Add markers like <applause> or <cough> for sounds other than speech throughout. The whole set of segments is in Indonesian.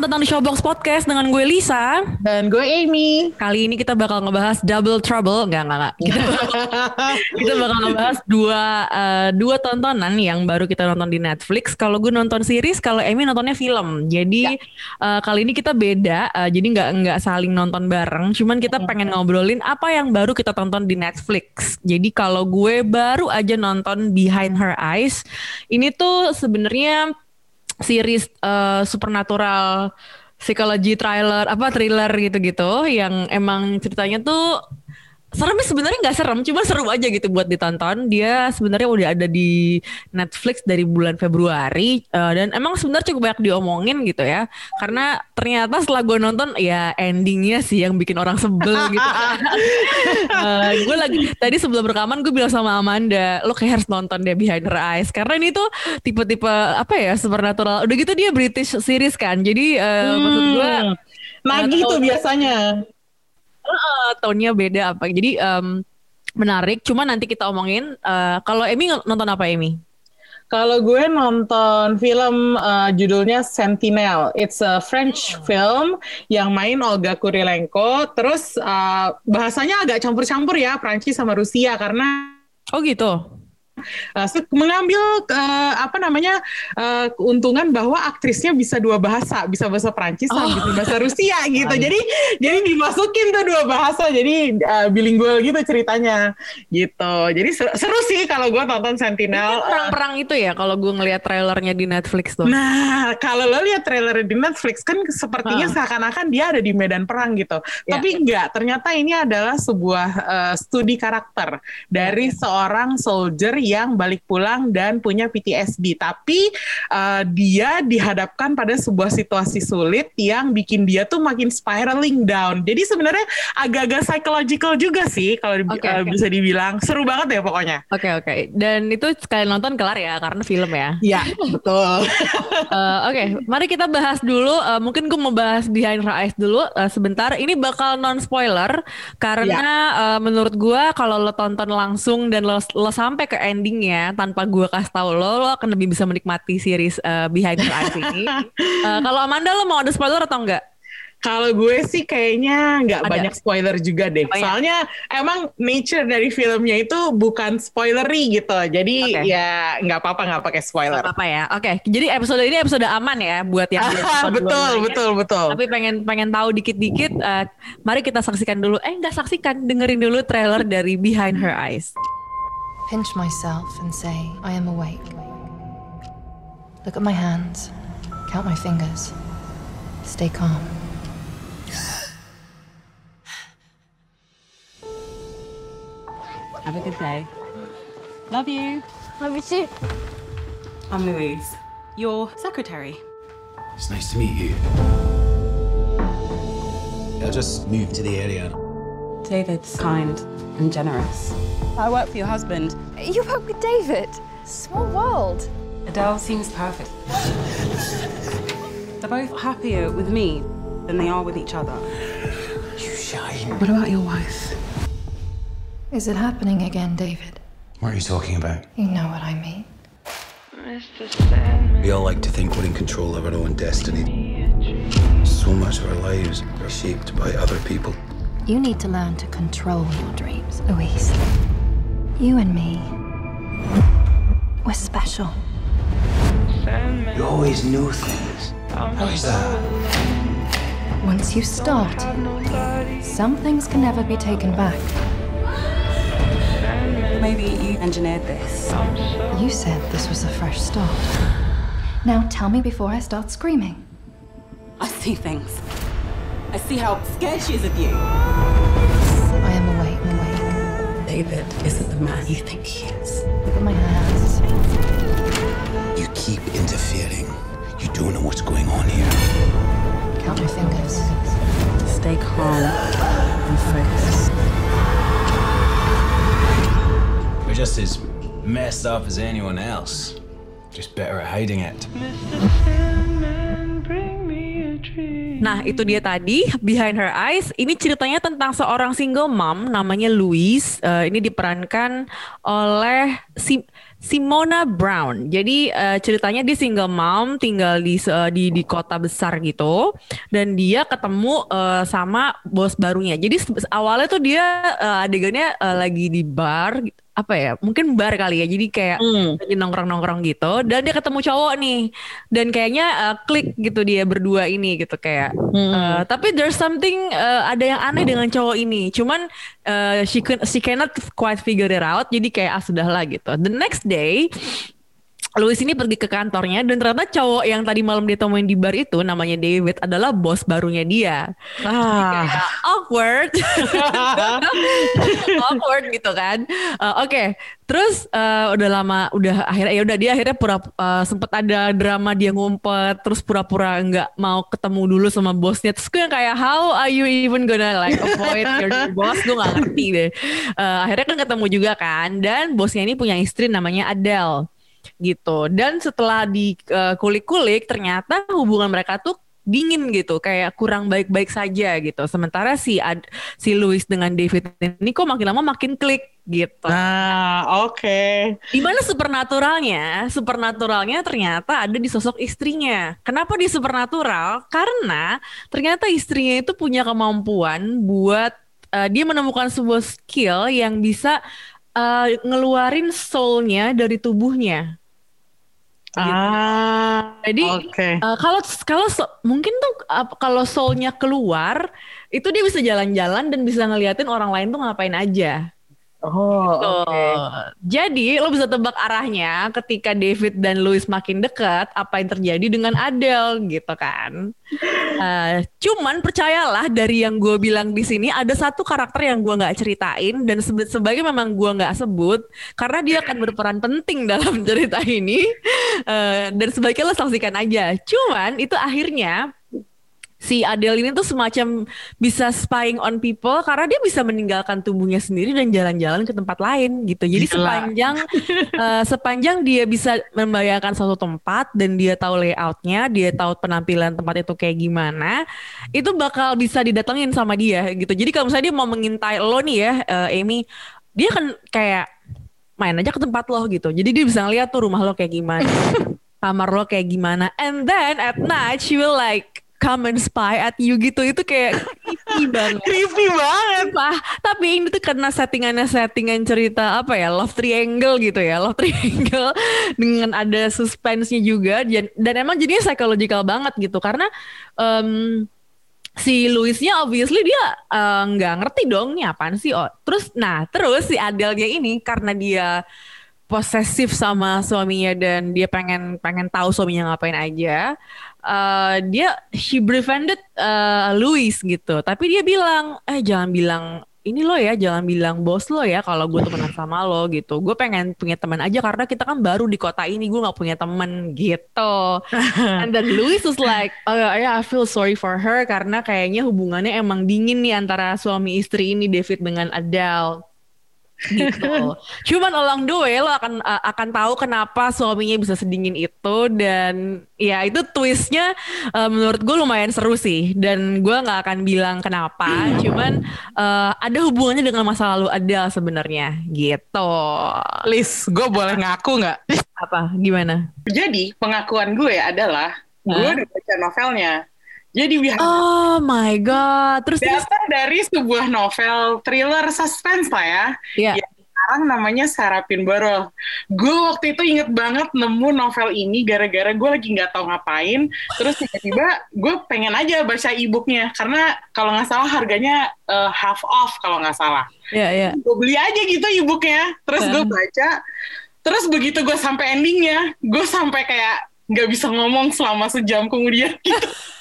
Selamat datang di Showbox Podcast dengan gue Lisa. Dan gue Amy. Kali ini kita bakal ngebahas Double Trouble, enggak enggak enggak. Kita, <laughs> kita bakal ngebahas dua eh, dua tontonan yang baru kita nonton di Netflix. Kalau gue nonton series, kalau Amy nontonnya film. Jadi eh, kali ini kita beda, eh, jadi nggak nggak saling nonton bareng. Cuman kita pengen ngobrolin apa yang baru kita tonton di Netflix. Jadi kalau gue baru aja nonton Behind Her Eyes, ini tuh sebenarnya series eh, supernatural psychology trailer apa thriller gitu-gitu yang emang ceritanya tuh seremnya sebenarnya nggak serem cuma seru aja gitu buat ditonton. Dia sebenarnya udah ada di Netflix dari bulan Februari eh, dan emang sebenarnya cukup banyak diomongin gitu ya. Karena ternyata setelah gue nonton ya endingnya sih yang bikin orang sebel gitu. <laughs> Eh, gue lagi tadi sebelum rekaman gue bilang sama Amanda lo kayak harus nonton deh Behind Her Eyes. Karena ini tuh tipe-tipe apa ya supernatural. Udah gitu dia British series kan jadi eh, maksud gue Nagih tuh biasanya. Uh, tone-nya beda apa. Jadi em, menarik. Cuma nanti kita omongin. eh, kalau Emi nonton apa Emi? Kalau gue nonton film uh, judulnya Sentinel, it's a French film yang main Olga Kurilenko. Terus uh, bahasanya agak campur-campur ya, Prancis sama Rusia karena Oh gitu. Uh, mengambil uh, apa namanya uh, keuntungan bahwa aktrisnya bisa dua bahasa, bisa bahasa Prancis sama Oh. bisa bahasa Rusia gitu. Jadi jadi dimasukin tuh dua bahasa, jadi uh, bilingual gitu ceritanya gitu. Jadi seru, seru sih kalau gue nonton Sentinel. Perang-perang itu ya kalau gue ngelihat trailernya di Netflix tuh. Nah, kalau lo lihat trailer di Netflix kan sepertinya Ah. seakan-akan dia ada di medan perang gitu. Ya. Tapi enggak, ternyata ini adalah sebuah eh, studi karakter dari Ya. seorang soldier yang balik pulang dan punya PTSD. Tapi eh, dia dihadapkan pada sebuah situasi sulit yang bikin dia tuh makin spiraling down. Jadi sebenarnya agak-agak psychological juga sih kalau di- Oke, eh, oke. bisa dibilang. Seru banget ya pokoknya. Oke oke. Dan itu sekali nonton kelar ya karena film ya. Ya, betul. <laughs> Eh, Oke, mari kita bahas dulu. Eh, mungkin gue mau bahas Behind Her Eyes dulu eh, sebentar. Ini bakal non spoiler karena eh, menurut gue kalau lo tonton langsung dan lo, lo sampai ke endingnya tanpa gue kasih tahu lo, lo akan lebih bisa menikmati series eh, Behind Her Eyes ini. <laughs> Eh, kalau Amanda lo mau ada spoiler atau enggak? Kalau gue sih kayaknya nggak banyak spoiler juga deh. Banyak. Soalnya emang nature dari filmnya itu bukan spoilery gitu. Jadi Oke. ya nggak apa-apa nggak pakai spoiler. Apa ya? Oke, jadi episode ini episode aman ya buat yang <laughs> betul, dua-duanya. betul, betul. Tapi pengen pengen tahu dikit-dikit, eh, mari kita saksikan dulu. Eh nggak saksikan, dengerin dulu trailer dari Behind Her Eyes. Pinch myself and say, I am awake. Look at my hands, count my fingers. Stay calm. Have a good day. Love you. Love you too. I'm Louise, your secretary. It's nice to meet you. I just moved to the area. David's kind and generous. I work for your husband. You work with David. Small world. Adele seems perfect. They're both happier with me than they are with each other. You shine. What about your wife? Is it happening again, David? What are you talking about? You know what I mean. We all like to think we're in control of our own destiny. So much of our lives are shaped by other people. You need to learn to control your dreams, Louise. You and me, we're special. You always knew things. How is that? Once you start, some things can never be taken back. Maybe you engineered this. You said this was a fresh start. Now tell me before I start screaming. I see things. I see how scared she is of you. I am awake, awake. David isn't the man you think he is. Look at my hands. You keep interfering. You don't know what's going on here. Count my fingers. Stay calm and focused. just as messed up as anyone else. Just better at hiding it. Nah, itu dia tadi Behind Her Eyes. Ini ceritanya tentang seorang single mom namanya Louise. Eh, ini diperankan oleh si Simona Brown. Jadi eh, ceritanya dia single mom tinggal di se- di di kota besar gitu dan dia ketemu eh, sama bos barunya. Jadi awalnya tuh dia eh, adegannya eh, lagi di bar apa ya mungkin bar kali ya. Jadi kayak Hmm. lagi nongkrong-nongkrong gitu dan dia ketemu cowok nih. Dan kayaknya uh, klik gitu dia berdua ini gitu kayak uh, tapi there's something uh, ada yang aneh dengan cowok ini. Cuman uh, she she cannot quite figure it out. Jadi kayak ah sudahlah gitu. The next day Louis ini pergi ke kantornya dan ternyata cowok yang tadi malam dia temuin di bar itu namanya David adalah bos barunya dia. Ah. Kayak awkward. <laughs> awkward gitu kan. Eh, Oke, terus eh, udah lama, udah akhirnya ya udah dia akhirnya pura eh, sempet ada drama dia ngumpet, terus pura-pura nggak mau ketemu dulu sama bosnya. Terus gue yang kayak how are you even gonna like avoid your new boss? Gue nggak ngerti deh. Eh, akhirnya kan ketemu juga kan, dan bosnya ini punya istri namanya Adele gitu. Dan setelah di eh, kulik-kulik ternyata hubungan mereka tuh dingin gitu, kayak kurang baik-baik saja gitu. Sementara si Ad- si Louis dengan David ini kok makin lama makin klik gitu. Ah, oke. Di mana supernaturalnya? Supernaturalnya ternyata ada di sosok istrinya. Kenapa di supernatural? Karena ternyata istrinya itu punya kemampuan buat eh, dia menemukan sebuah skill yang bisa eh, ngeluarin soulnya dari tubuhnya. Ah, Jadi oke. eh, kalau kalau so- mungkin tuh ap- kalau soulnya keluar itu dia bisa jalan-jalan dan bisa ngeliatin orang lain tuh ngapain aja. Oh, Tuh. oke. Jadi lo bisa tebak arahnya ketika David dan Louis makin dekat apa yang terjadi dengan Adele gitu kan. <laughs> Eh, cuman percayalah dari yang gue bilang di sini ada satu karakter yang gue nggak ceritain dan sebe- sebagai memang gue nggak sebut karena dia akan berperan penting dalam <laughs> cerita ini Eh, dan sebaiknya lo saksikan aja. Cuman itu akhirnya si Adele ini tuh semacam bisa spying on people karena dia bisa meninggalkan tubuhnya sendiri dan jalan-jalan ke tempat lain gitu. Jadi Gila. sepanjang <laughs> eh, sepanjang dia bisa membayangkan suatu tempat dan dia tahu layoutnya, dia tahu penampilan tempat itu kayak gimana, itu bakal bisa didatengin sama dia gitu. Jadi kalau misalnya dia mau mengintai lo nih ya, eh, Amy, dia kan kayak main aja ke tempat lo gitu. Jadi dia bisa ngeliat tuh rumah lo kayak gimana, <laughs> kamar lo kayak gimana, and then at night she will like come and spy at you gitu. Itu kayak creepy banget. Creepy banget. Sumpah. Tapi ini tuh karena settingannya settingan cerita apa ya love triangle gitu ya love <laughs> triangle dengan ada suspense-nya juga dan, dan emang jadinya psychological banget gitu karena em, si Louisnya obviously dia eh, nggak ngerti dong nih apaan sih oh terus nah terus si Adele-nya ini karena dia posesif sama suaminya dan dia pengen pengen tahu suaminya ngapain aja eh, dia she befriended eh, Louis gitu. Tapi dia bilang eh jangan bilang ini lo ya jangan bilang bos lo ya kalau gue temenan sama lo gitu. Gue pengen punya teman aja karena kita kan baru di kota ini gue nggak punya temen gitu. <laughs> And then Louis was like oh yeah I feel sorry for her karena kayaknya hubungannya emang dingin nih antara suami istri ini David dengan Adele gitu. <laughs> Cuman along the way lo akan uh, akan tahu kenapa suaminya bisa sedingin itu dan ya itu twistnya uh, menurut gue lumayan seru sih dan gue nggak akan bilang kenapa. Cuman uh, ada hubungannya dengan masa lalu Adele sebenarnya gitu. Liz, gue boleh ngaku nggak? Apa? Gimana? Jadi pengakuan gue adalah gue udah baca novelnya. Jadi biar Oh my god. Terus terus dasar dari sebuah novel thriller suspense lah ya. ya. yang sekarang namanya Sarapin Borol. Gue waktu itu inget banget nemu novel ini gara-gara gue lagi nggak tahu ngapain. Terus tiba-tiba gue pengen aja baca e-booknya karena kalau nggak salah harganya eh, half off kalau nggak salah. Ya, ya. Gue beli aja gitu e-booknya. Terus gue baca. Terus begitu gue sampai endingnya, gue sampai kayak nggak bisa ngomong selama sejam kemudian. Gitu. <laughs>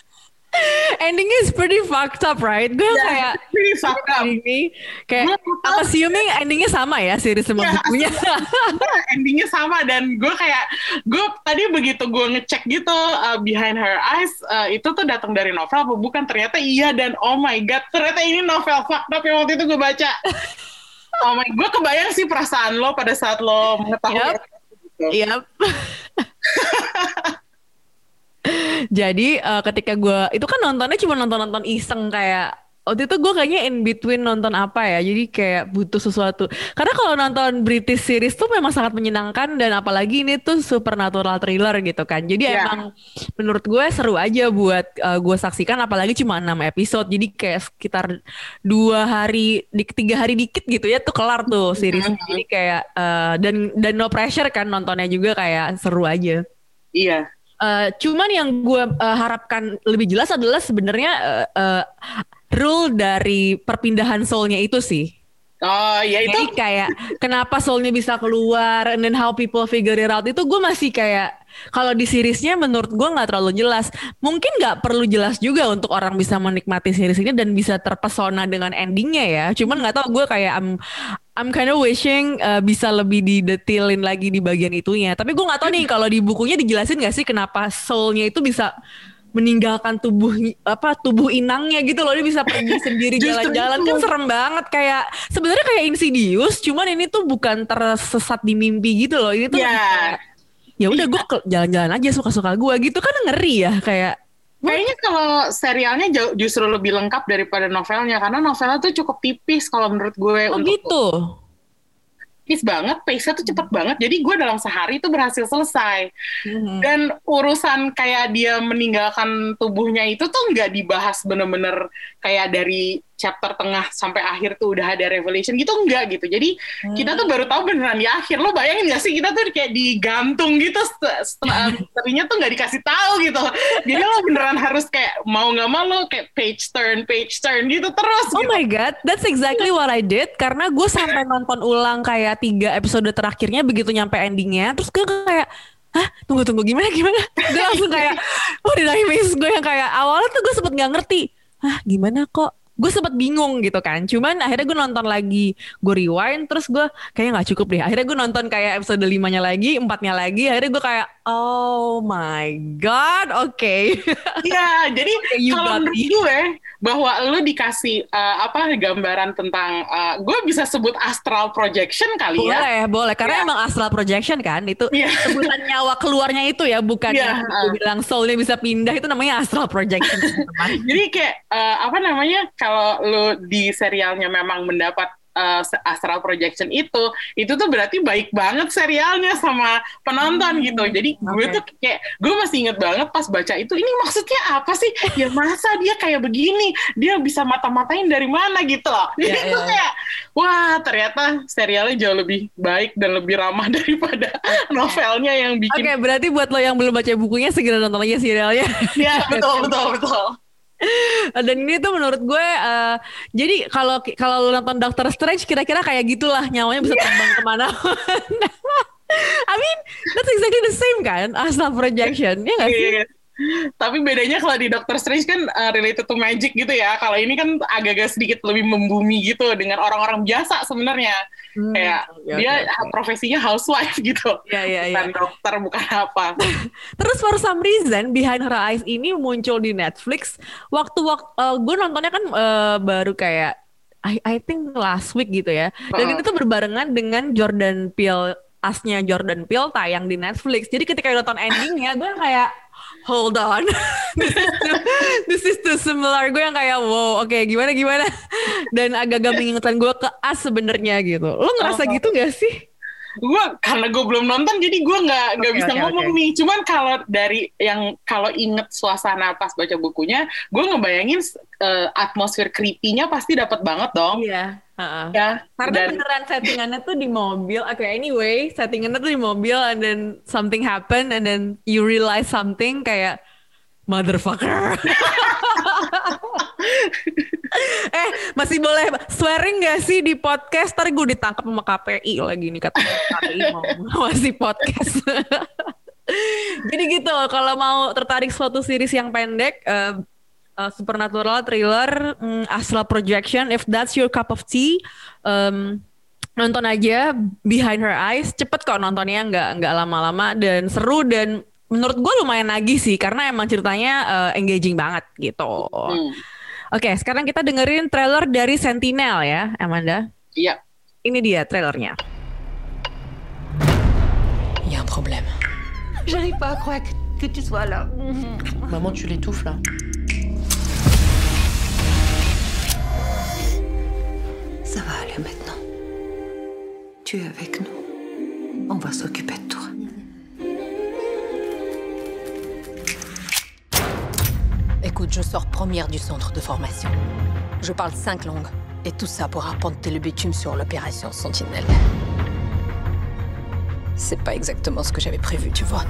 Endingnya is pretty fucked up, right? Gue Ya, kayak pretty fucked up. ini kayak I'm assuming endingnya sama ya series <laughs> sama Ya, bukunya. Endingnya sama dan gue kayak gue tadi begitu gue ngecek gitu uh, behind her eyes uh, itu tuh datang dari novel apa bukan ternyata iya dan oh my god ternyata ini novel fucked up yang waktu itu gue baca <laughs> Oh my, gue kebayang sih perasaan lo pada saat lo mengetahui. Yap. gitu. Yap. <laughs> <laughs> Jadi eh, ketika gue itu kan nontonnya cuma nonton-nonton iseng kayak waktu itu gue kayaknya in between nonton apa ya jadi kayak butuh sesuatu. Karena kalau nonton British series tuh memang sangat menyenangkan dan apalagi ini tuh supernatural thriller gitu kan. Jadi Iya. emang menurut gue seru aja buat eh, gue saksikan apalagi cuma 6 episode. Jadi kayak sekitar dua hari di tiga hari dikit gitu ya tuh kelar tuh series. Jadi kayak eh, dan dan no pressure kan nontonnya juga kayak seru aja. Iya. Eh, cuman yang gue eh, harapkan lebih jelas adalah sebenarnya eh, eh, rule dari perpindahan soulnya itu sih. Oh ya itu Jadi kayak kenapa soulnya bisa keluar and then how people figure it out itu gue masih kayak kalau di seriesnya menurut gue nggak terlalu jelas. Mungkin nggak perlu jelas juga untuk orang bisa menikmati series ini dan bisa terpesona dengan endingnya ya. Cuman nggak tahu gue kayak I'm I'm kind of wishing uh, bisa lebih didetailin lagi di bagian itunya. Tapi gue nggak tahu nih kalau di bukunya dijelasin nggak sih kenapa soulnya itu bisa meninggalkan tubuh apa tubuh inangnya gitu loh. Dia bisa pergi sendiri <laughs> jalan-jalan. kan serem banget kayak sebenarnya kayak Insidious cuman ini tuh bukan tersesat di mimpi gitu loh. Ini tuh kayak, ya udah gue jalan-jalan aja suka-suka gue gitu. Kan ngeri ya kayak Kayaknya kalau serialnya justru lebih lengkap daripada novelnya karena novelnya tuh cukup tipis kalau menurut gue oh untuk gitu tipis banget, pace-nya tuh cepet banget. Jadi gue dalam sehari itu berhasil selesai. Mhm. Dan urusan kayak dia meninggalkan tubuhnya itu tuh nggak dibahas bener-bener kayak dari chapter tengah sampai akhir tuh udah ada revelation gitu enggak gitu. Jadi kita tuh baru tahu beneran di akhir. Lo bayangin gak sih kita tuh kayak digantung gitu set- setelah misterinya <laughs> tuh nggak dikasih tahu gitu. Jadi lo beneran harus kayak mau nggak mau lo kayak page turn, page turn gitu terus Oh gitu. my god, that's exactly what I did karena gue sampai nonton ulang kayak tiga episode terakhirnya begitu nyampe endingnya, terus gue kayak Hah, tunggu tunggu gimana gimana? Gue langsung kayak, <laughs> oh miss? Gue yang kayak awalnya tuh gue sempet nggak ngerti. Hah, gimana kok? Gue sempet bingung gitu kan. Cuman akhirnya gue nonton lagi, gue rewind, terus gue kayaknya nggak cukup deh. Akhirnya gue nonton kayak episode limanya lagi, empatnya lagi. Akhirnya gue kayak, oh my god, oke. <laughs> Iya, jadi you kalau menurut me. gue bahwa lu dikasih uh, apa gambaran tentang uh, gue bisa sebut astral projection kali ya. Boleh, boleh. Karena Iya. emang astral projection kan, itu Iya. <laughs> sebutan nyawa keluarnya itu ya, bukan Iya, yang gue uh. bilang soulnya bisa pindah itu namanya astral projection. <laughs> Jadi kayak uh, apa namanya kalau lu di serialnya memang mendapat uh, astral projection itu, itu tuh berarti baik banget serialnya sama penonton gitu. Jadi gue oke. tuh kayak gue masih inget banget pas baca itu, ini maksudnya apa sih? Ya masa dia kayak begini, dia bisa mata-matain dari mana gitu loh. Jadi Iya, itu iya. kayak wah ternyata serialnya jauh lebih baik dan lebih ramah <laughs> daripada novelnya yang Oke, bikin. berarti buat lo yang belum baca bukunya segera nonton aja serialnya. Ya <laughs> betul betul betul. <laughs> Dan ini tuh menurut gue, eh, jadi kalau kalau lo nonton Doctor Strange kira-kira kayak gitulah nyawanya bisa terbang ke mana. <laughs> I mean, that's exactly the same kan, astral projection, ya nggak sih? Tapi bedanya kalau di Doctor Strange kan uh, related to magic gitu ya. Kalau ini kan agak-agak sedikit lebih membumi gitu dengan orang-orang biasa sebenarnya. Hmm, Kayak oke, dia oke, oke. profesinya housewife <laughs> gitu. Iya, iya, iya. Bukan dokter, bukan apa. <laughs> Terus for some reason Behind Her Eyes ini muncul di Netflix. Waktu waktu gue nontonnya kan eh, baru kayak I, I think last week gitu ya. Dan Uh-uh. itu tuh berbarengan dengan Jordan Peele asnya Jordan Peele tayang di Netflix. Jadi ketika nonton endingnya gue kayak hold on. <laughs> this, is too, this is too similar. Gue yang kayak wow, oke gimana gimana. Dan agak-agak mengingatkan gue ke As sebenarnya gitu. Lo ngerasa Oh. gitu gak sih? gue karena gue belum nonton jadi gue nggak nggak Oke, bisa oke, ngomong oke. nih. Cuman kalau dari yang kalau inget suasana pas baca bukunya, gue ngebayangin uh, atmosfer creepy-nya pasti dapat banget dong. Iya. Heeh. Ya, Karena dan beneran settingannya tuh di mobil. Oke, anyway, settingannya tuh di mobil and then something happen and then you realize something kayak motherfucker. <laughs> eh, masih boleh swearing gak sih di podcast? Ntar gue ditangkap sama KPI lagi nih kata KPI <laughs> mau masih podcast. <laughs> Jadi gitu, kalau mau tertarik suatu series yang pendek, eh, eh, supernatural thriller, mm, astral projection, if that's your cup of tea, em, nonton aja Behind Her Eyes, cepet kok nontonnya nggak nggak lama-lama dan seru dan menurut gue lumayan lagi sih karena emang ceritanya eh, engaging banget gitu. Hmm, Oke, sekarang kita dengerin trailer dari Sentinel ya, Amanda. iya. Ini dia trailernya. Il y a un problème. J'arrive pas à croire que, que tu sois là. Maman, tu l'étouffes là. Ça va aller maintenant. Tu es avec nous. On va s'occuper de toi. Écoute, je sors première du centre de formation. Je parle cinq langues. Et tout ça pour apporter le bitume sur l'opération Sentinelle. C'est pas exactement ce que j'avais prévu, tu vois.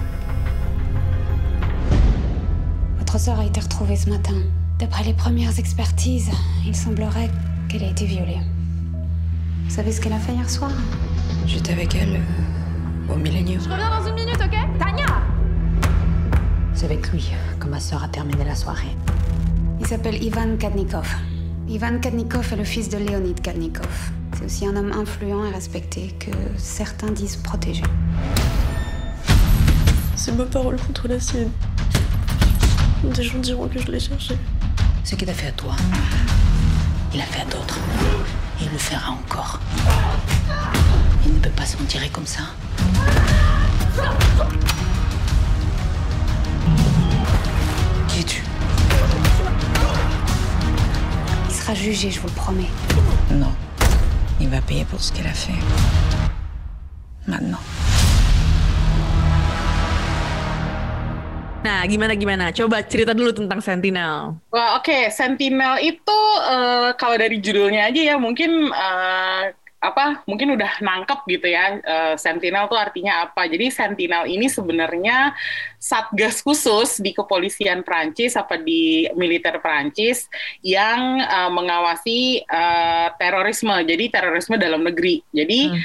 Votre sœur a été retrouvée ce matin. D'après les premières expertises, il semblerait qu'elle ait été violée. Vous savez ce qu'elle a fait hier soir J'étais avec elle euh, au Millennium. Je reviens dans une minute, ok Tania C'est avec lui que ma sœur a terminé la soirée. Il s'appelle Ivan Kadnikov. Ivan Kadnikov est le fils de Leonid Kadnikov. C'est aussi un homme influent et respecté que certains disent protégé. C'est ma parole contre la sienne. Des gens diront que je l'ai cherché. Ce qu'il a fait à toi, il a fait à d'autres. Il le fera encore. Il ne peut pas s'en tirer comme ça. Qui es-tu? Il sera jugé, je vous le promets. Non. Il va payer pour ce qu'il a fait. Maintenant. Nah, gimana gimana? Coba cerita dulu tentang Sentinel. Wah, oke, Sentinel itu eh, kalau dari judulnya aja ya mungkin eh, apa? Mungkin udah nangkep gitu ya. eh, Sentinel tuh artinya apa? Jadi Sentinel ini sebenarnya satgas khusus di kepolisian Prancis apa di militer Prancis yang eh, mengawasi eh, terorisme. Jadi terorisme dalam negeri. Jadi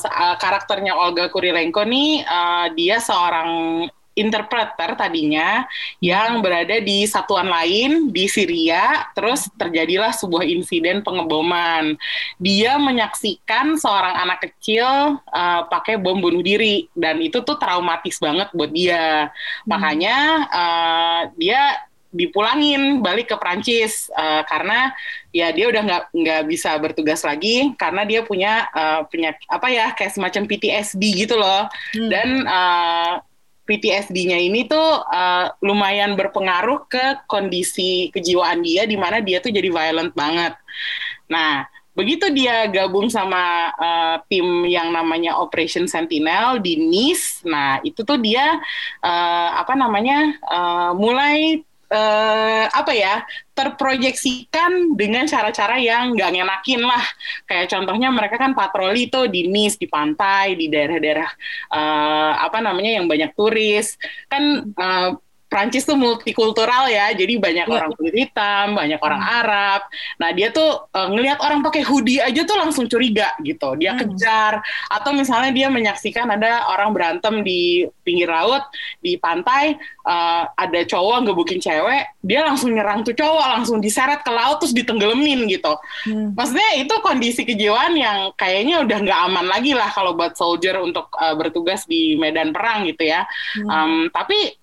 se- eh, karakternya Olga Kurilenko nih eh, dia seorang interpreter tadinya yang berada di satuan lain di Syria, terus terjadilah sebuah insiden pengeboman. Dia menyaksikan seorang anak kecil uh, pakai bom bunuh diri dan itu tuh traumatis banget buat dia. Makanya uh, dia dipulangin balik ke Prancis uh, karena ya dia udah nggak nggak bisa bertugas lagi karena dia punya uh, penyakit apa ya kayak semacam PTSD gitu loh dan uh, PTSD-nya ini tuh uh, lumayan berpengaruh ke kondisi kejiwaan dia di mana dia tuh jadi violent banget. Nah, begitu dia gabung sama uh, tim yang namanya Operation Sentinel di Nice, nah itu tuh dia uh, apa namanya uh, mulai eh, apa ya terproyeksikan dengan cara-cara yang nggak ngenakin lah. Kayak contohnya mereka kan patroli tuh di Nice di pantai di daerah-daerah eh, apa namanya yang banyak turis. Kan eh, Prancis tuh multikultural ya, jadi banyak orang kulit hitam, banyak orang Arab. Nah dia tuh eh, ngelihat orang pakai hoodie aja tuh langsung curiga gitu, dia kejar. Atau misalnya dia menyaksikan ada orang berantem di pinggir laut, di pantai, eh, ada cowok ngebukin cewek, dia langsung nyerang tuh cowok, langsung diseret ke laut terus ditenggelamin gitu. Maksudnya itu kondisi kejiwaan yang kayaknya udah nggak aman lagi lah kalau buat soldier untuk eh, bertugas di medan perang gitu ya. Em, tapi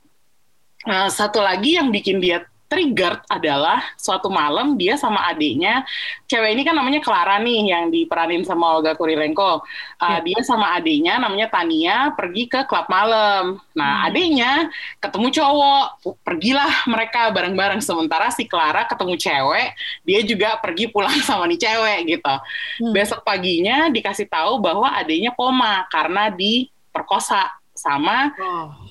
Nah, satu lagi yang bikin dia triggered adalah suatu malam dia sama adiknya, cewek ini kan namanya Clara nih yang diperanin sama Olga Kurilenko. Uh, Dia sama adiknya namanya Tania pergi ke klub malam. Nah adiknya ketemu cowok, pergilah mereka bareng-bareng. Sementara si Clara ketemu cewek, dia juga pergi pulang <laughs> sama nih cewek gitu. Besok paginya dikasih tahu bahwa adiknya koma karena diperkosa sama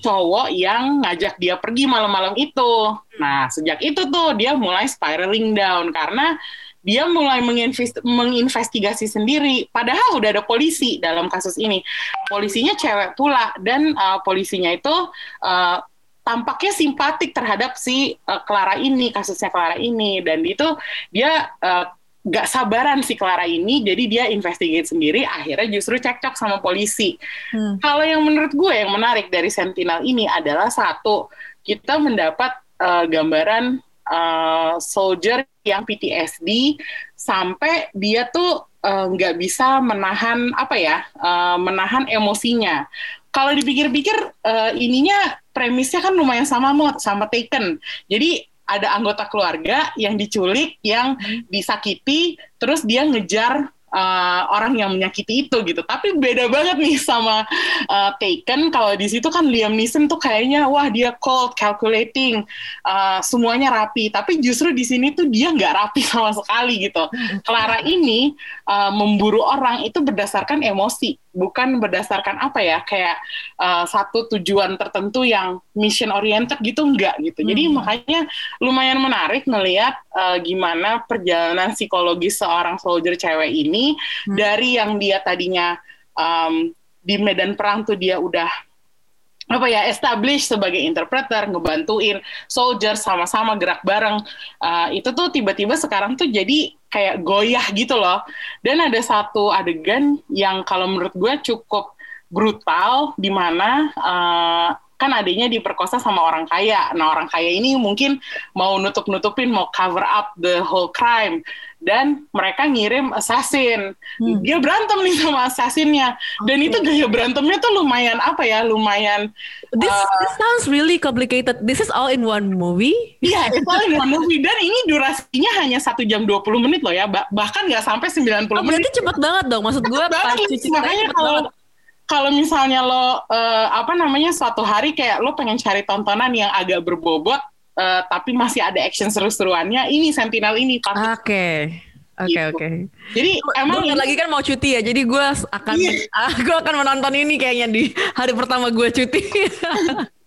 cowok yang ngajak dia pergi malam-malam itu. Nah, sejak itu tuh dia mulai spiraling down karena dia mulai menginvest- menginvestigasi sendiri. Padahal udah ada polisi dalam kasus ini. Polisinya cewek pula dan uh, polisinya itu uh, tampaknya simpatik terhadap si uh, Clara ini, kasusnya Clara ini dan itu dia uh, gak sabaran si Clara ini, jadi dia investigate sendiri, akhirnya justru cekcok sama polisi. Kalau yang menurut gue yang menarik dari Sentinel ini adalah satu, kita mendapat uh, gambaran uh, soldier yang PTSD sampai dia tuh uh, nggak bisa menahan apa ya, uh, menahan emosinya. Kalau dipikir-pikir uh, ininya premisnya kan lumayan sama Mot, sama Taken. Jadi ada anggota keluarga yang diculik, yang disakiti, terus dia ngejar uh, orang yang menyakiti itu gitu. Tapi beda banget nih sama uh, Taken. Kalau di situ kan Liam Neeson tuh kayaknya wah dia cold, calculating, uh, semuanya rapi. Tapi justru di sini tuh dia nggak rapi <laughs> sama sekali gitu. Clara ini uh, memburu orang itu berdasarkan emosi, bukan berdasarkan apa ya kayak uh, satu tujuan tertentu yang mission oriented gitu enggak gitu. Jadi hmm. makanya lumayan menarik melihat uh, gimana perjalanan psikologis seorang soldier cewek ini ini hmm. dari yang dia tadinya um, di medan perang tuh dia udah apa ya establish sebagai interpreter ngebantuin soldier sama-sama gerak bareng uh, itu tuh tiba-tiba sekarang tuh jadi kayak goyah gitu loh dan ada satu adegan yang kalau menurut gue cukup brutal di mana uh, kan adiknya diperkosa sama orang kaya. Nah orang kaya ini mungkin mau nutup-nutupin, mau cover up the whole crime. Dan mereka ngirim assassin. Hmm. Dia berantem nih sama assassinnya. Dan itu gaya berantemnya tuh lumayan apa ya, lumayan... This, uh, this sounds really complicated. This is all in one movie? Iya, yeah, it's all in one movie. Dan ini durasinya hanya satu jam 20 menit loh ya. Bahkan nggak sampai 90 oh, menit. Berarti cepet banget dong. Maksud gue makanya kalau kalau misalnya lo uh, apa namanya suatu hari kayak lo pengen cari tontonan yang agak berbobot uh, tapi masih ada action seru-seruannya ini Sentinel ini pasti. Oke. Okay. Oke okay, gitu. oke. Okay. Jadi emang ini... lagi kan mau cuti ya, jadi gue akan yeah. ah, gue akan menonton ini kayaknya di hari pertama gue cuti. <laughs>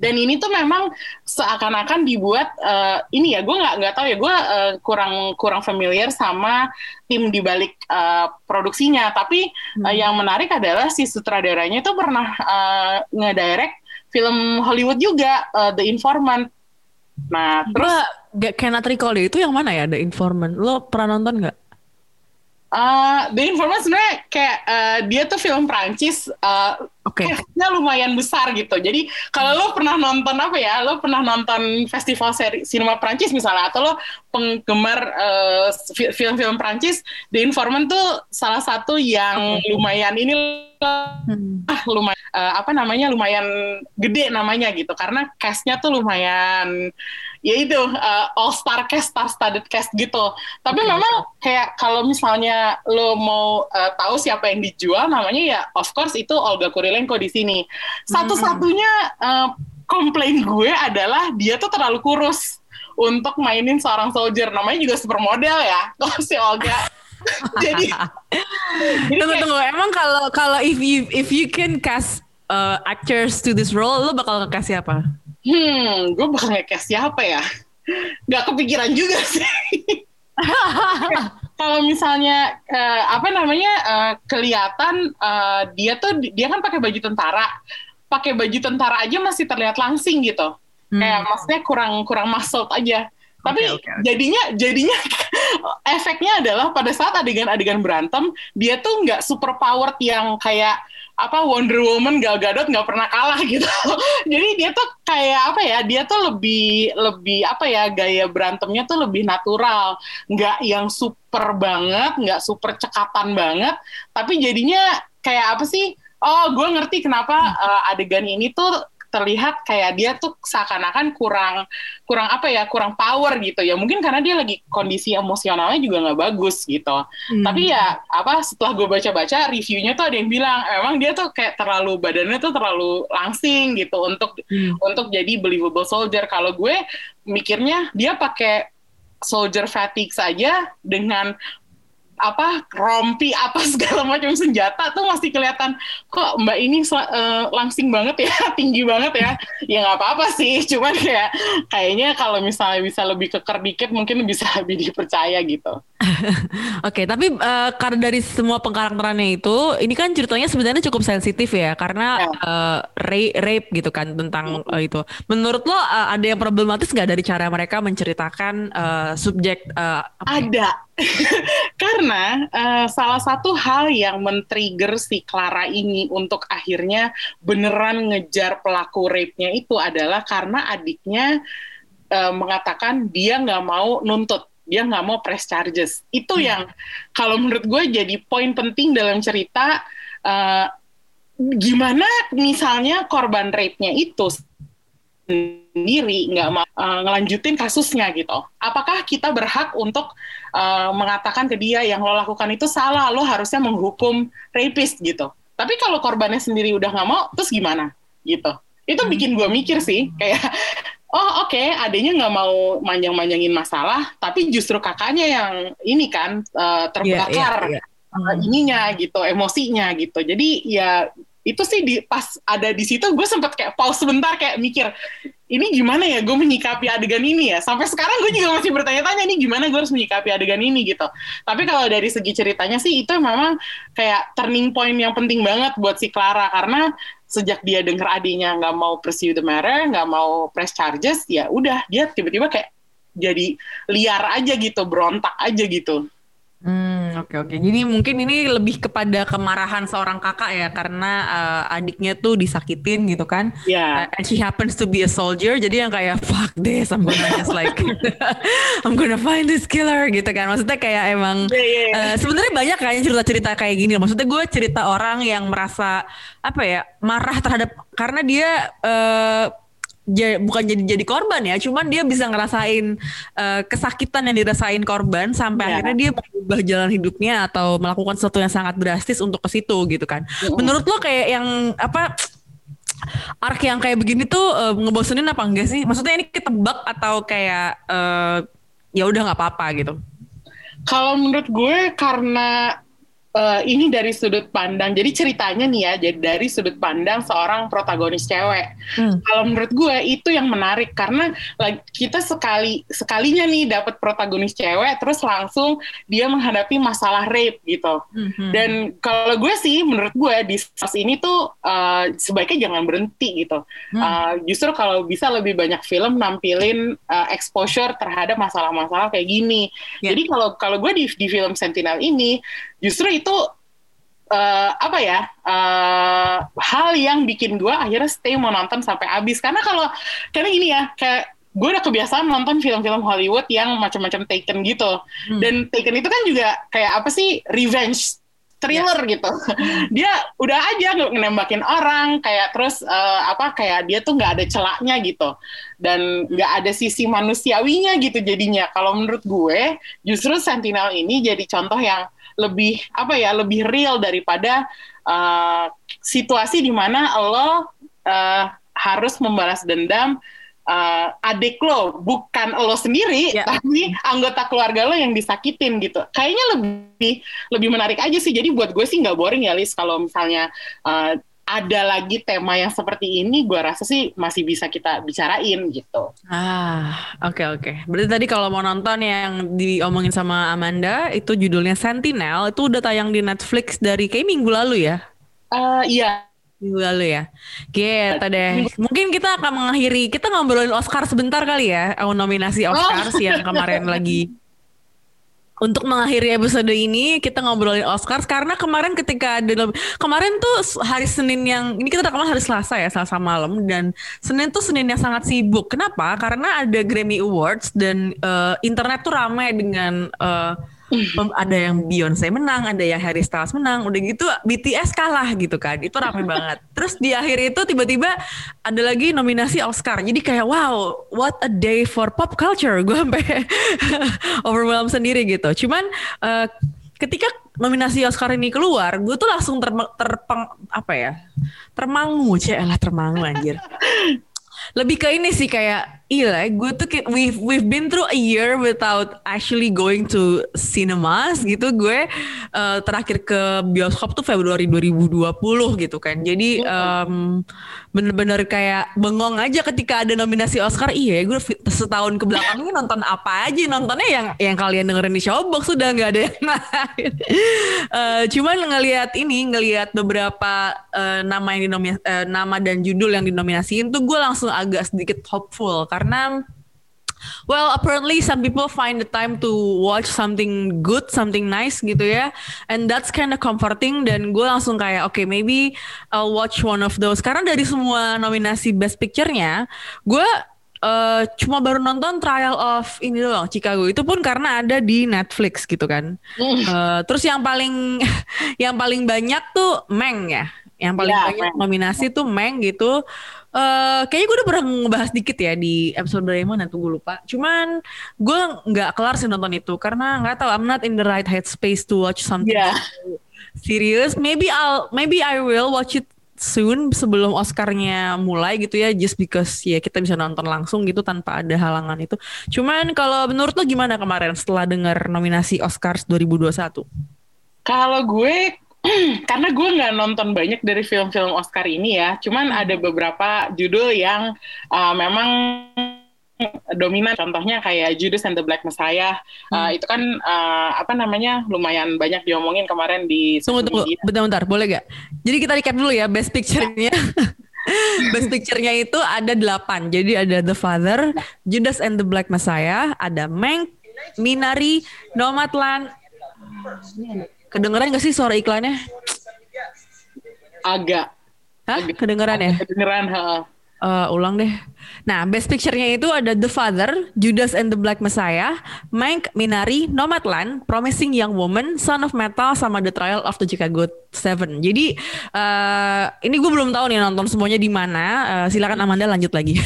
dan ini tuh memang seakan-akan dibuat uh, ini ya gue nggak nggak tahu ya gue uh, kurang kurang familiar sama tim di balik uh, produksinya tapi hmm. uh, yang menarik adalah si sutradaranya itu pernah uh, ngedirect film Hollywood juga uh, The Informant nah terus gak cannot recall itu yang mana ya? The Informant. Lo pernah nonton nggak Uh, The Informant sebenarnya kayak uh, dia tuh film Prancis, uh, Oke. Okay. lumayan besar gitu. Jadi kalau lo pernah nonton apa ya, lo pernah nonton festival seri sinema Prancis misalnya, atau lo penggemar uh, film-film Prancis, The Informant tuh salah satu yang okay. lumayan ini hmm. ah lumayan uh, apa namanya lumayan gede namanya gitu, karena castnya tuh lumayan ya itu uh, all star cast, star studded cast gitu. Tapi okay. memang kayak kalau misalnya lo mau uh, tahu siapa yang dijual, namanya ya of course itu Olga Kurilenko di sini. Satu-satunya uh, komplain gue adalah dia tuh terlalu kurus untuk mainin seorang soldier. Namanya juga supermodel ya, <laughs> kalau si Olga. <laughs> jadi, tunggu tunggu. Emang kalau kalau if you if you can cast uh, actors to this role, lo bakal kasih apa? Hmm, gue bakal ngekes siapa ya? Gak kepikiran juga <laughs> sih. Kalau misalnya uh, apa namanya uh, kelihatan uh, dia tuh dia kan pakai baju tentara, pakai baju tentara aja masih terlihat langsing gitu. Hmm. Kayak maksudnya kurang kurang muscle aja. Tapi okay, okay, okay. jadinya jadinya <laughs> efeknya adalah pada saat adegan-adegan berantem dia tuh nggak super powered yang kayak apa Wonder Woman Gal Gadot nggak pernah kalah gitu. <laughs> Jadi dia tuh kayak apa ya? Dia tuh lebih lebih apa ya gaya berantemnya tuh lebih natural, nggak yang super banget, nggak super cekatan banget, tapi jadinya kayak apa sih? Oh, gue ngerti kenapa uh, adegan ini tuh terlihat kayak dia tuh seakan-akan kurang kurang apa ya kurang power gitu ya mungkin karena dia lagi kondisi emosionalnya juga nggak bagus gitu hmm. tapi ya apa setelah gue baca-baca reviewnya tuh ada yang bilang emang dia tuh kayak terlalu badannya tuh terlalu langsing gitu untuk hmm. untuk jadi believable soldier kalau gue mikirnya dia pakai soldier fatigue saja dengan apa rompi apa <laughs> segala macam senjata tuh masih kelihatan kok mbak ini uh, langsing banget ya <laughs> tinggi banget ya ya nggak apa-apa sih <laughs> cuman kayak kayaknya kalau misalnya bisa lebih keker dikit mungkin bisa lebih dipercaya gitu Oke, okay, tapi uh, karena dari semua pengkarakterannya itu, ini kan ceritanya sebenarnya cukup sensitif ya, karena ya. uh, rape, rape gitu kan tentang uh, itu. Menurut lo uh, ada yang problematis nggak dari cara mereka menceritakan uh, subjek? Uh, ada, <laughs> karena uh, salah satu hal yang men-trigger si Clara ini untuk akhirnya beneran ngejar pelaku rape-nya itu adalah karena adiknya uh, mengatakan dia nggak mau nuntut dia nggak mau press charges itu hmm. yang kalau menurut gue jadi poin penting dalam cerita uh, gimana misalnya korban rape-nya itu sendiri nggak mau uh, ngelanjutin kasusnya gitu. Apakah kita berhak untuk uh, mengatakan ke dia yang lo lakukan itu salah, lo harusnya menghukum rapist gitu. Tapi kalau korbannya sendiri udah nggak mau, terus gimana gitu? Itu bikin gue mikir sih, kayak oh oke okay, adanya nggak mau manjang-manjangin masalah, tapi justru kakaknya yang ini kan uh, terbakar. Yeah, yeah, yeah. Uh, ininya gitu, emosinya gitu. Jadi ya itu sih di pas ada di situ gue sempet kayak pause sebentar kayak mikir ini gimana ya gue menyikapi adegan ini ya? Sampai sekarang gue juga masih bertanya-tanya ini gimana gue harus menyikapi adegan ini? Gitu. Tapi kalau dari segi ceritanya sih itu memang kayak turning point yang penting banget buat si Clara. Karena sejak dia denger adiknya nggak mau pursue the matter nggak mau press charges ya udah dia tiba-tiba kayak jadi liar aja gitu berontak aja gitu Hmm, oke oke. Jadi mungkin ini lebih kepada kemarahan seorang kakak ya karena uh, adiknya tuh disakitin gitu kan. Iya. Yeah. Uh, and she happens to be a soldier. Jadi yang kayak fuck this, I'm gonna just like <laughs> I'm gonna find this killer gitu kan. Maksudnya kayak emang yeah, yeah, yeah. Uh, sebenarnya banyak kan cerita-cerita kayak gini. Maksudnya gue cerita orang yang merasa apa ya marah terhadap karena dia uh, bukan jadi jadi korban ya, cuman dia bisa ngerasain uh, kesakitan yang dirasain korban sampai yeah. akhirnya dia mengubah jalan hidupnya atau melakukan sesuatu yang sangat drastis untuk ke situ gitu kan. Mm. Menurut lo kayak yang apa arc yang kayak begini tuh uh, ngebosenin apa enggak sih? Maksudnya ini ketebak atau kayak uh, ya udah nggak apa-apa gitu? Kalau menurut gue karena uh, ini dari sudut pandang. Jadi ceritanya nih ya, jadi dari sudut pandang seorang protagonis cewek. Hmm. Kalau menurut gue itu yang menarik karena kita sekali sekalinya nih dapat protagonis cewek, terus langsung dia menghadapi masalah rape gitu. Hmm. Dan kalau gue sih, menurut gue di fase ini tuh uh, sebaiknya jangan berhenti gitu. Hmm. Uh, justru kalau bisa lebih banyak film nampilin uh, exposure terhadap masalah-masalah kayak gini. Yeah. Jadi kalau kalau gue di di film Sentinel ini justru itu uh, apa ya uh, hal yang bikin gue akhirnya stay mau nonton sampai habis. Karena kalau karena gini ya kayak gue udah kebiasaan nonton film-film Hollywood yang macam-macam Taken gitu. Hmm. dan Taken itu kan juga kayak apa sih revenge thriller yeah. gitu. <laughs> Dia udah aja nembakin orang kayak terus uh, apa kayak dia tuh nggak ada celaknya gitu. Dan nggak ada sisi manusiawinya gitu jadinya. Kalau menurut gue justru Sentinel ini jadi contoh yang lebih apa ya lebih real daripada uh, situasi di mana lo uh, harus membalas dendam uh, adik lo. Bukan lo sendiri yeah. tapi anggota keluarga lo yang disakitin gitu. Kayaknya lebih lebih menarik aja sih. Jadi buat gue sih nggak boring ya Lis kalau misalnya uh, ada lagi tema yang seperti ini, gue rasa sih masih bisa kita bicarain gitu. Ah, oke okay, oke. Okay. Berarti tadi kalau mau nonton yang diomongin sama Amanda, itu judulnya Sentinel, itu udah tayang di Netflix dari kayak minggu lalu ya? Uh, iya. Minggu lalu ya. Gitu deh. Mungkin kita akan mengakhiri, kita ngobrolin Oscar sebentar kali ya, nominasi Oscar oh. yang kemarin lagi <laughs> untuk mengakhiri episode ini kita ngobrolin Oscars karena kemarin ketika ada kemarin tuh hari Senin yang ini kita rekaman hari Selasa ya Selasa malam dan Senin tuh Senin yang sangat sibuk. Kenapa? Karena ada Grammy Awards dan uh, internet tuh ramai dengan uh, ada yang Beyonce menang, ada yang Harry Styles menang, udah gitu BTS kalah gitu kan. Itu rame banget. Terus di akhir itu tiba-tiba ada lagi nominasi Oscar. Jadi kayak wow, what a day for pop culture. Gue sampai <laughs> overwhelmed sendiri gitu. Cuman uh, ketika nominasi Oscar ini keluar, gue tuh langsung ter terpeng apa ya? Termangu, lah termangu anjir. Lebih ke ini sih kayak Iya, gue tuh kayak we've we've been through a year without actually going to cinemas gitu. Gue uh, terakhir ke bioskop tuh Februari 2020 gitu kan. Jadi um, bener-bener kayak bengong aja ketika ada nominasi Oscar. Iya, gue setahun ke belakang ini nonton apa aja? Nontonnya yang yang kalian dengerin di Showbox sudah nggak ada yang lain. uh, <laughs> cuman ngelihat ini, ngelihat beberapa uh, nama yang dinominasi, uh, nama dan judul yang dinominasiin tuh gue langsung agak sedikit hopeful karena Well, apparently some people find the time to watch something good, something nice gitu ya, and that's kind of comforting. Dan gue langsung kayak, oke, okay, maybe I'll watch one of those. Karena dari semua nominasi Best Picture-nya, gue uh, cuma baru nonton Trial of ini doang Chicago. Itu pun karena ada di Netflix gitu kan. Uh, terus yang paling <laughs> yang paling banyak tuh Meng ya Yang paling Iya, banyak Mank. nominasi tuh Mank gitu. Eh kayaknya gue udah pernah ngebahas dikit ya di episode dari mana tuh gue lupa. Cuman gue nggak kelar sih nonton itu karena nggak tahu I'm not in the right headspace to watch something Iya. <laughs> serious. Maybe I'll maybe I will watch it soon sebelum Oscarnya mulai gitu ya just because ya kita bisa nonton langsung gitu tanpa ada halangan itu. Cuman kalau menurut lo gimana kemarin setelah dengar nominasi Oscars 2021? Kalau gue <clears throat> karena gue nggak nonton banyak dari film-film Oscar ini ya, cuman ada beberapa judul yang uh, memang dominan. Contohnya kayak Judas and the Black Messiah, Uh, itu kan uh, apa namanya lumayan banyak diomongin kemarin di Tunggu tunggu, bentar-bentar, boleh gak? Jadi kita recap dulu ya best picture-nya. <laughs> best picture-nya itu ada delapan. Jadi ada The Father, Judas and the Black Messiah, ada Mank, Minari, Nomadland. Kedengeran gak sih suara iklannya? Agak. Hah? Kedengeran ya? Kedengeran, heeh. Eh, ulang deh. Nah, best picture-nya itu ada The Father, Judas and the Black Messiah, Mank, Minari, Nomadland, Promising Young Woman, Son of Metal, sama The Trial of the Chicago Seven. Jadi eh ini gue belum tahu nih nonton semuanya di mana. Eh, silakan Amanda lanjut lagi. <laughs>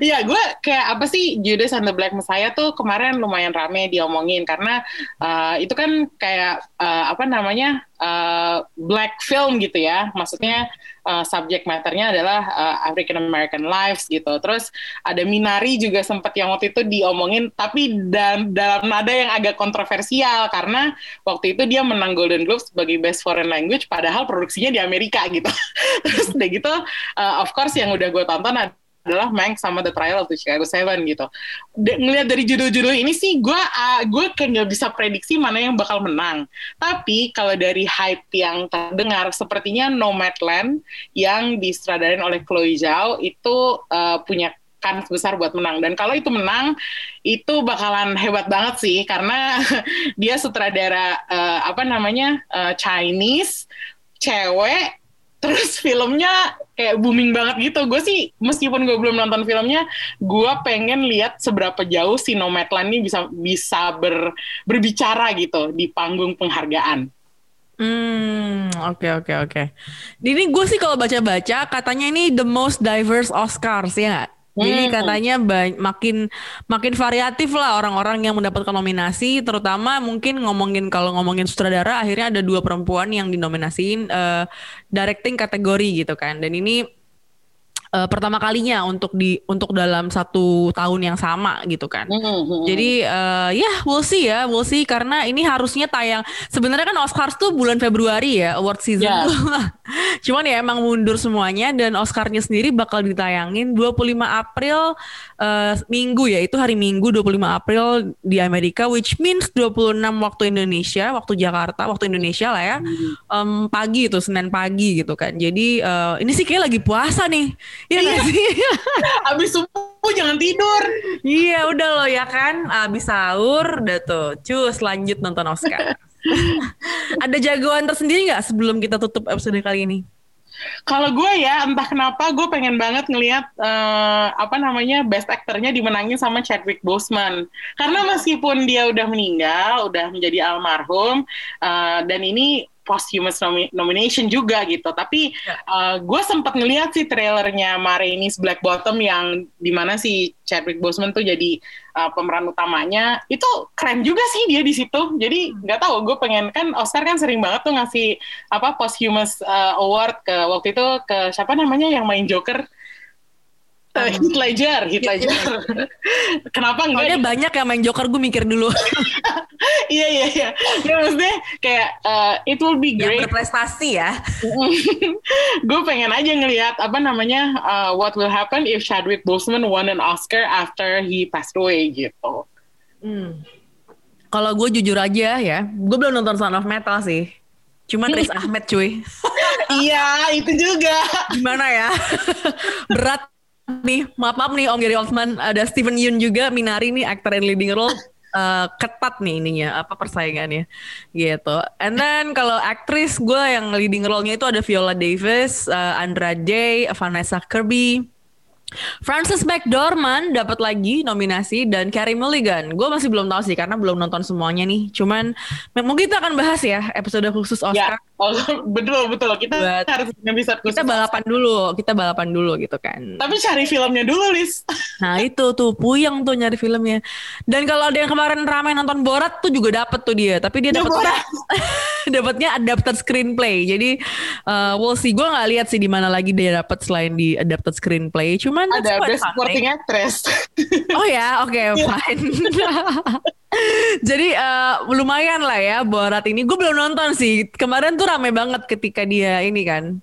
Iya, gue kayak apa sih Judas and the Black Messiah tuh kemarin lumayan rame diomongin karena uh, itu kan kayak uh, apa namanya uh, black film gitu ya, maksudnya uh, subject matternya adalah uh, African American lives gitu. Terus ada Minari juga sempat yang waktu itu diomongin, tapi dan dalam nada yang agak kontroversial karena waktu itu dia menang Golden Globe sebagai Best Foreign Language, padahal produksinya di Amerika gitu. <laughs> Terus udah gitu, uh, of course yang udah gue tonton adalah Mank sama The Trial of the Chicago Seven gitu. De- ngelihat dari judul-judul ini sih, gue uh, gue kayak nggak bisa prediksi mana yang bakal menang. Tapi kalau dari hype yang terdengar, sepertinya Nomadland yang disutradarain oleh Chloe Zhao itu uh, punya kans besar buat menang. Dan kalau itu menang, itu bakalan hebat banget sih, karena <laughs> dia sutradara uh, apa namanya uh, Chinese, cewek, terus filmnya kayak booming banget gitu. Gue sih meskipun gue belum nonton filmnya, gue pengen lihat seberapa jauh si Nomadland ini bisa bisa ber, berbicara gitu di panggung penghargaan. Hmm, oke oke oke. Ini gue sih kalau baca-baca katanya ini the most diverse Oscars ya nggak? Jadi Hmm. katanya ba- makin makin variatif lah orang-orang yang mendapatkan nominasi, terutama mungkin ngomongin kalau ngomongin sutradara akhirnya ada dua perempuan yang dinominasiin eh, directing kategori gitu kan. Dan ini eh, pertama kalinya untuk di untuk dalam satu tahun yang sama gitu kan. Jadi eh, ya we'll see ya, we'll see karena ini harusnya tayang. Sebenarnya kan Oscars tuh bulan Februari ya, award season Ya. tuh. <laughs> Cuman ya emang mundur semuanya dan Oscarnya sendiri bakal ditayangin 25 April eh, Minggu ya, itu hari Minggu 25 April di Amerika which means 26 waktu Indonesia, waktu Jakarta, waktu Indonesia lah ya. Em, pagi itu Senin pagi gitu kan. Jadi eh, ini sih kayak lagi puasa nih. Iya nggak sih? <laughs> Abis subuh jangan tidur. Iya udah loh ya kan Abis sahur udah tuh Cus lanjut nonton Oscar <laughs> Ada jagoan tersendiri nggak sebelum kita tutup episode kali ini? Kalau gue ya entah kenapa gue pengen banget ngelihat eh, apa namanya best actornya dimenangin sama Chadwick Boseman karena meskipun dia udah meninggal udah menjadi almarhum eh, dan ini posthumous nomi- nomination juga gitu. Tapi eh, gue sempat ngelihat sih trailernya Marini's Black Bottom yang di mana si Chadwick Boseman tuh jadi eh, pemeran utamanya. Itu keren juga sih dia di situ. Jadi nggak tahu gue pengen kan Oscar kan sering banget tuh ngasih apa posthumous uh, award ke waktu itu ke siapa namanya yang main Joker Uh, Heath Ledger, Heath Ledger. <laughs> Kenapa enggak? Soalnya banyak yang main Joker gue mikir dulu. <laughs> iya iya iya. Ya, maksudnya kayak uh, it will be yang great. berprestasi ya. <laughs> gue pengen aja ngelihat apa namanya uh, what will happen if Chadwick Boseman won an Oscar after he passed away gitu. Hmm. Kalau gue jujur aja ya, gue belum nonton Son of Metal sih. Cuman Riz Ahmed cuy. iya itu juga. Gimana ya? Berat nih, maaf maaf nih Om Gary Oldman, ada Steven Yeun juga, Minari nih actor and leading role. eh, ketat nih ininya apa persaingannya gitu. And then kalau aktris gue yang leading role-nya itu ada Viola Davis, eh, Andra Day, Vanessa Kirby, Frances McDormand dapat lagi nominasi dan Carey Mulligan. Gue masih belum tahu sih karena belum nonton semuanya nih. Cuman mungkin kita akan bahas ya episode khusus Oscar Oh, <laughs> betul betul kita Buat- harus episode khusus. Kita balapan dulu, kita balapan dulu gitu kan. Tapi cari filmnya dulu, Lis. <laughs> Nah itu tuh puyeng tuh nyari filmnya. Dan kalau ada yang kemarin ramai nonton Borat tuh juga dapet tuh dia. Tapi dia Ya, <laughs> <laughs> dapetnya adapted screenplay. Jadi uh, we'll see. Gue nggak lihat sih di mana lagi dia dapet selain di adapted screenplay. Cuman Ada best supporting actress. <laughs> Oh ya, oke fine. <laughs> Jadi eh, lumayan lah ya Borat ini. Gue belum nonton sih. Kemarin tuh rame banget ketika dia ini kan,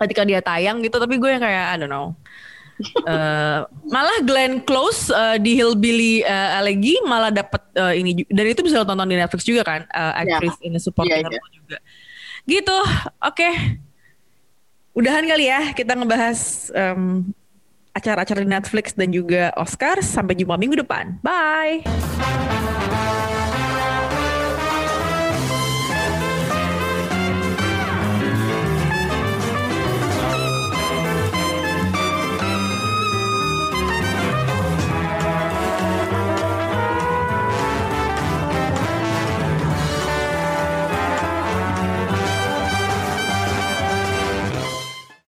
ketika dia tayang gitu. Tapi gue yang kayak I don't know. Eh, malah Glenn Close eh, di Hillbilly eh, Elegy malah dapet eh, ini dan itu bisa lo tonton di Netflix juga kan? Eh, actress ini supporting Iya, iya. role juga. Gitu oke. Udahan kali ya kita ngebahas em, acara-acara di Netflix dan juga Oscar sampai jumpa minggu depan. Bye